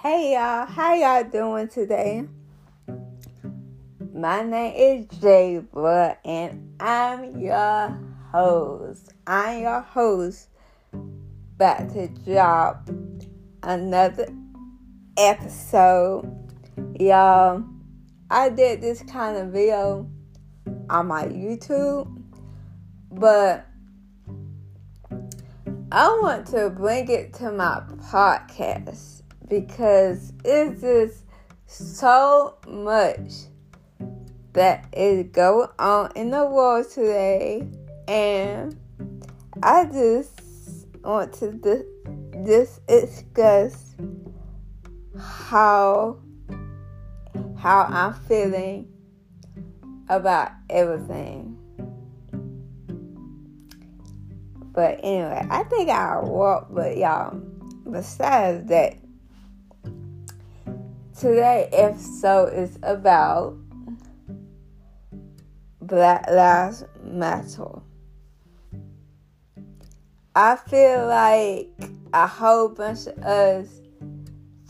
Hey y'all, how y'all doing today? My name is Jay and I'm your host. I'm your host about to drop another episode. Y'all, I did this kind of video on my YouTube, but I want to bring it to my podcast because it's just so much that is going on in the world today, and I just want to just discuss how how I'm feeling about everything. But anyway, I think I'll walk, but y'all, besides that, today episode is about Black Lives Matter. I feel like a whole bunch of us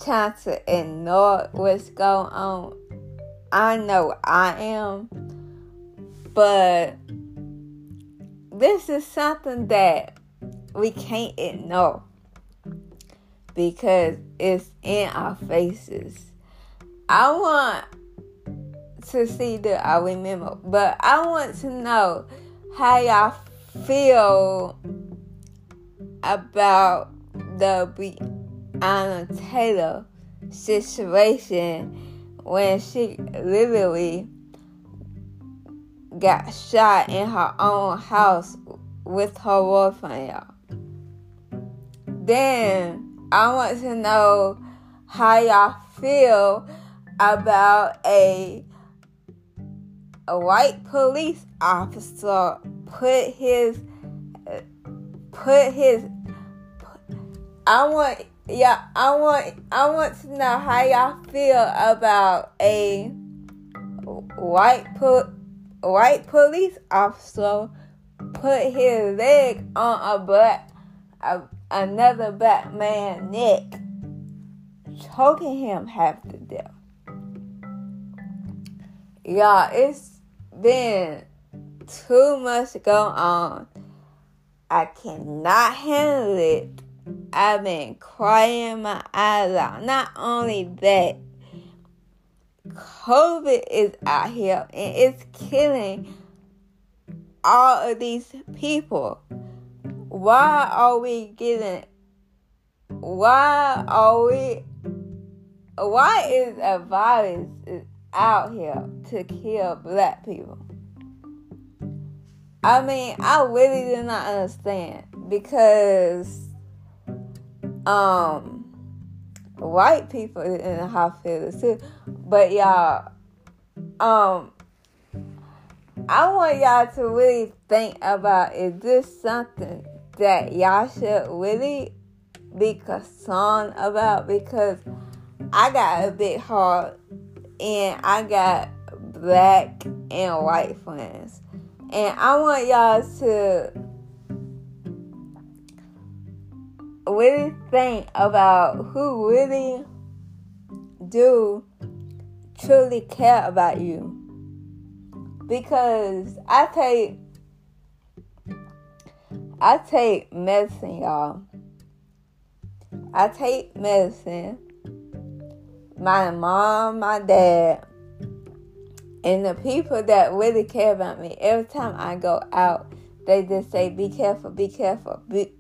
trying to ignore what's going on. I know I am, but this is something that we can't ignore because it's in our faces. I want to see that I remember, but I want to know how y'all feel about the Breonna Taylor situation when she literally got shot in her own house with her boyfriend, y'all. Then I want to know how y'all feel about a a white police officer put his put his I want yeah, I want I want to know how y'all feel about a white put white police officer put his leg on a black a, another black man's neck, choking him half to. Y'all, it's been too much going on. I cannot handle it. I've been crying my eyes out. Not only that, COVID is out here and it's killing all of these people. Why are we getting? Why are we? Why is a virus out here to kill black people? I mean, I really did not understand because um white people in the hospital too. But y'all, um, I want y'all to really think about is this something that y'all should really be concerned about because I got a big heart and I got black and white friends. And I want y'all to really think about who really do truly care about you. Because I take I take medicine, y'all. I take medicine. My mom, my dad, and the people that really care about me. Every time I go out, they just say, "Be careful, be careful, be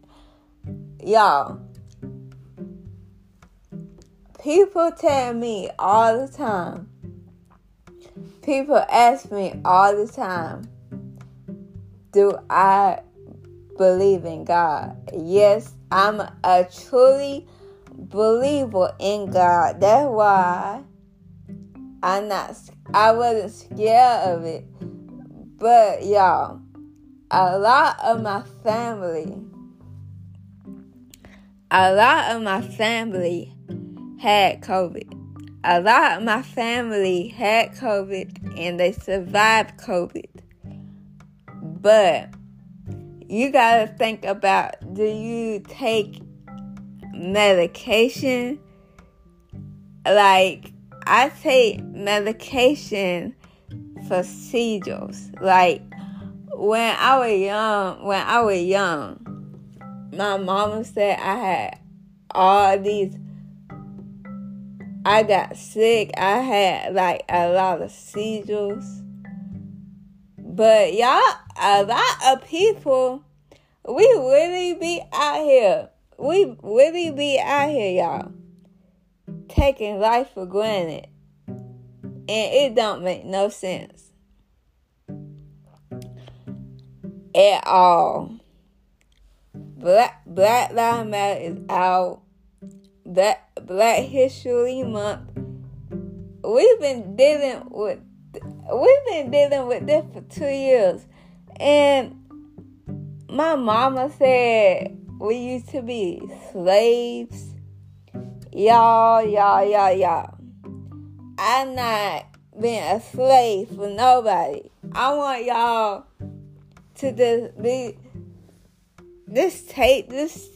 y'all, people tell me all the time, people ask me all the time, do I believe in God? Yes, I'm a truly believer in God. That's why I'm not, I wasn't scared of it. But y'all, a lot of my family a lot of my family had COVID. A lot of my family had COVID and they survived COVID. But you gotta think about do you take medication like I take medication for seizures. Like when I was young, when I was young, my mama said I had all these. I got sick. I had like a lot of seizures. But y'all, a lot of people, we really be out here. We really be out here, y'all taking life for granted. And it don't make no sense. At all. Black Black Lives Matter is out. Black Black History Month. We've been dealing with we've been dealing with this for two years. And my mama said we used to be slaves Y'all, y'all, y'all, y'all. I'm not being a slave for nobody. I want y'all to just be just take this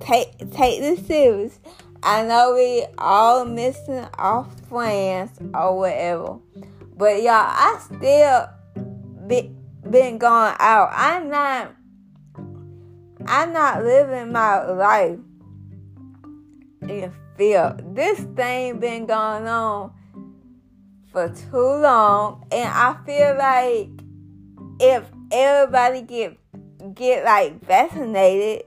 take take this serious. I know we all missing our friends or whatever. But y'all, I still be, been going out. I'm not I'm not living my life and feel this thing been going on for too long and I feel like if everybody get get like vaccinated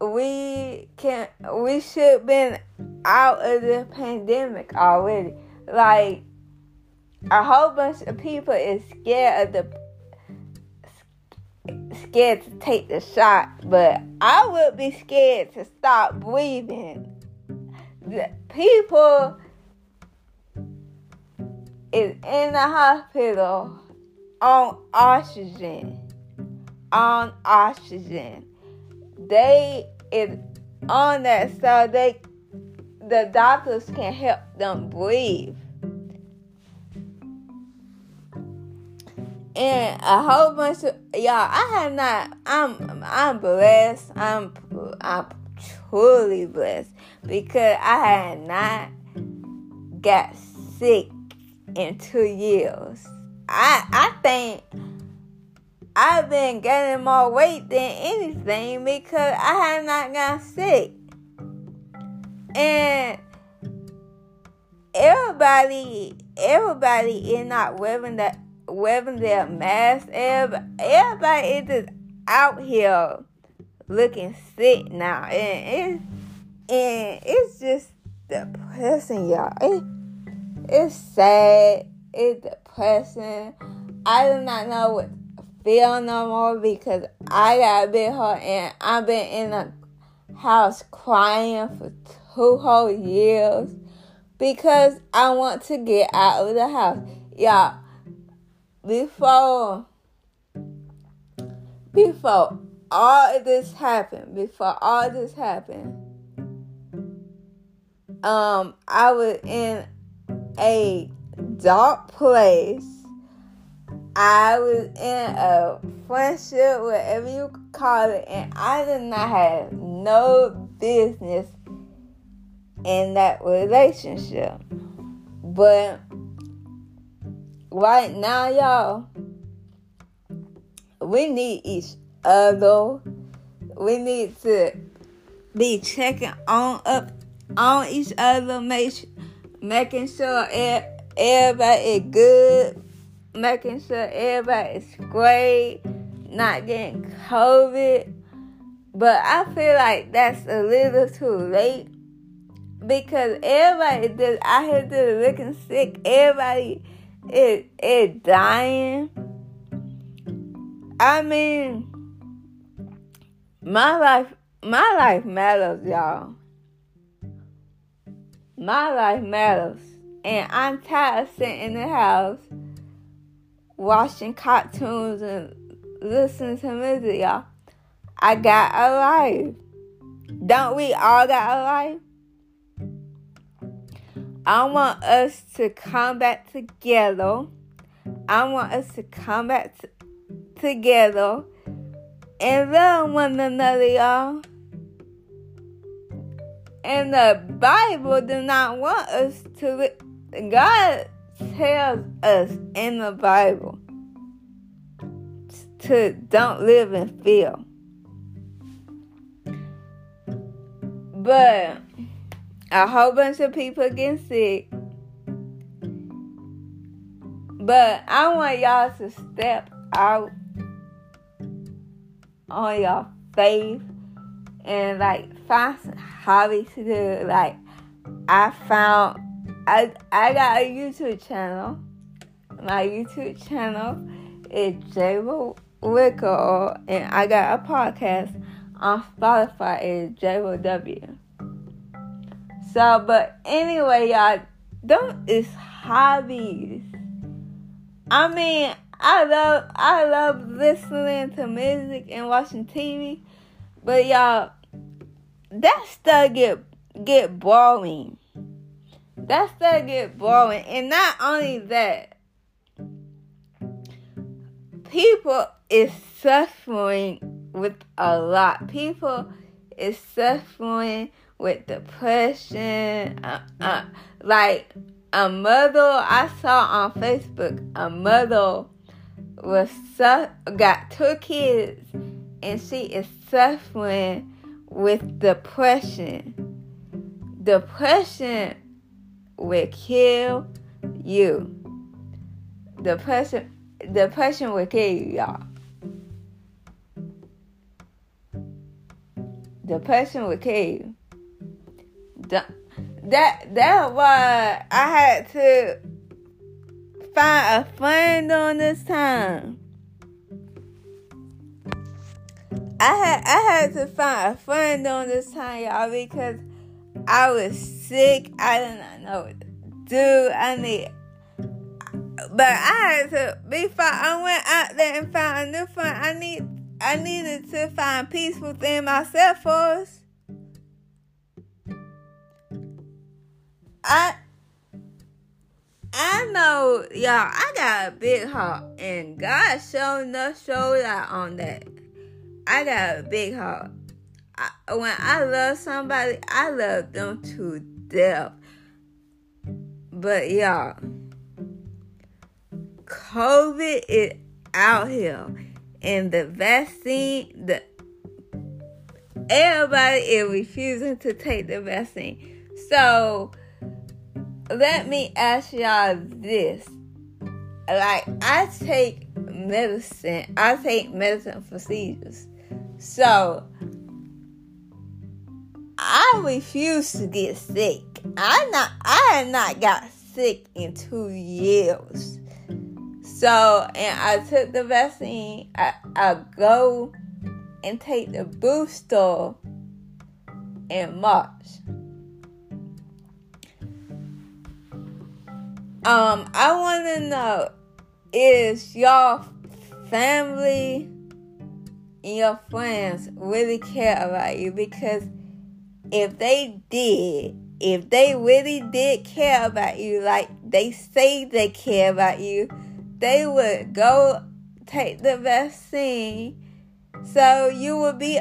we can we should been out of the pandemic already. Like a whole bunch of people is scared of the scared to take the shot, but I would be scared to stop breathing the people is in the hospital on oxygen. On oxygen. They is on that so they the doctors can help them breathe. And a whole bunch of y'all, I have not. I'm I'm blessed. I'm I'm truly blessed because I had not got sick in two years. I I think I've been gaining more weight than anything because I have not got sick. And everybody everybody is not wearing that wearing their mask. Everybody, everybody is just out here looking sick now, and it's and it's just depressing, y'all. It, it's sad. It's depressing. I do not know what to feel no more because I got bit hurt and I've been in the house crying for two whole years because I want to get out of the house. Y'all, before before all this happened, before all this happened, um, I was in a dark place. I was in a friendship, whatever you call it, and I did not have no business in that relationship. But right now, y'all, we need each other. We need to be checking on up on each other, make, making sure everybody is good, making sure everybody is great, not getting COVID. But I feel like that's a little too late because everybody is out here just looking sick. Everybody is, is dying. I mean, my life, my life matters, y'all. My life matters. And I'm tired of sitting in the house watching cartoons and listening to music, y'all. I got a life. Don't we all got a life? I want us to come back together. I want us to come back t- together and love one another, y'all And the Bible does not want us to. God tells us in the Bible to don't live in fear. But a whole bunch of people getting sick. But I want y'all to step out on your faith and like find some hobbies to do. Like I found I I got a YouTube channel. My YouTube channel is Jabo Wickle and I got a podcast on Spotify is JW. So but anyway y'all don't it's hobbies. I mean I love I love listening to music and watching TV, but y'all, that stuff get get boring. That stuff get boring, and not only that, people is suffering with a lot. People is suffering with depression. Uh, uh, like a mother I saw on Facebook, a mother was su- got two kids and she is suffering with depression. Depression will kill you. Depression depression will kill you, y'all. Depression will kill you. That that why I had to find a friend on this time. I had I had to find a friend on this time, y'all, because I was sick. I did not know what to do. I need, but I had to before I went out there and found a new friend. I need I needed to find peace within myself first. I I know, y'all, I got a big heart, and God showed enough showed out on that. I got a big heart. I, when I love somebody, I love them to death. But y'all, COVID is out here, and the vaccine, the everybody is refusing to take the vaccine. So let me ask y'all this. Like, I take medicine, I take medicine for seizures. So, I refuse to get sick. I not I have not got sick in two years. So and I took the vaccine. I, I go and take the booster in March. Um, I want to know is your family and your friends really care about you? Because if they did, if they really did care about you, like they say they care about you, they would go take the vaccine so you would be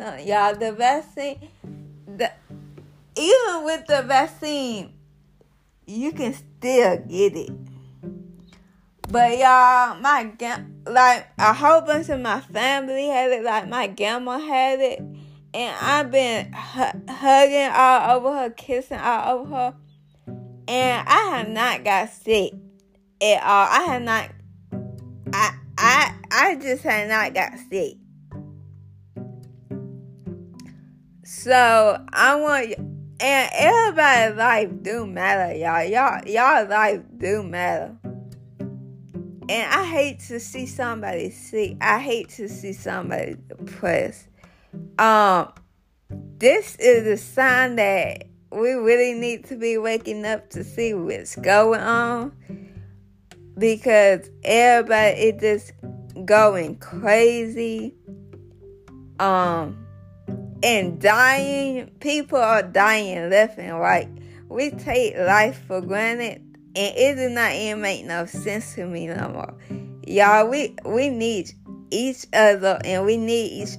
them. Y'all, the vaccine, the, even with the vaccine, you can still get it. But y'all, my like a whole bunch of my family had it. Like my grandma had it, and I've been hugging all over her, kissing all over her, and I have not got sick at all. I have not. I I I just have not got sick. So I want and everybody's life do matter, y'all. Y'all, y'all life do matter. And I hate to see somebody sick. I hate to see somebody depressed. Um, this is a sign that we really need to be waking up to see what's going on. Because everybody is just going crazy. Um and dying, people are dying left and right. We take life for granted, and it does not even make no sense to me no more. Y'all, we we need each other, and we need each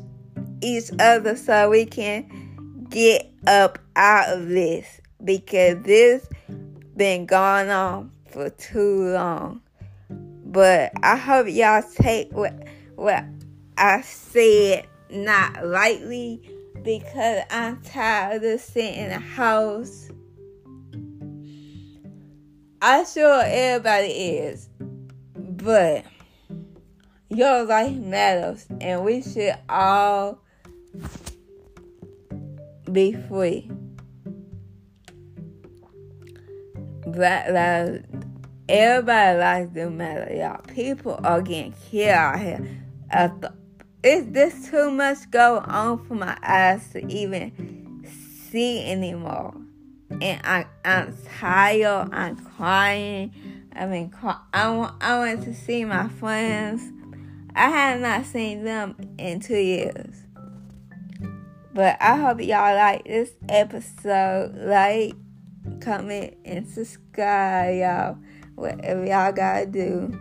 each other so we can get up out of this because this been going on for too long. But I hope y'all take what what I said not lightly because I'm tired of sitting in the house. I'm sure everybody is, but your life matters, and we should all be free. Black lives, everybody lives do matter, y'all. People are getting killed out here. Is this too much going on for my eyes to even see anymore? And I, I'm tired. I'm crying. I mean, I, want, I went to see my friends. I have not seen them in two years. But I hope y'all like this episode. Like, comment, and subscribe, y'all. Whatever y'all gotta do.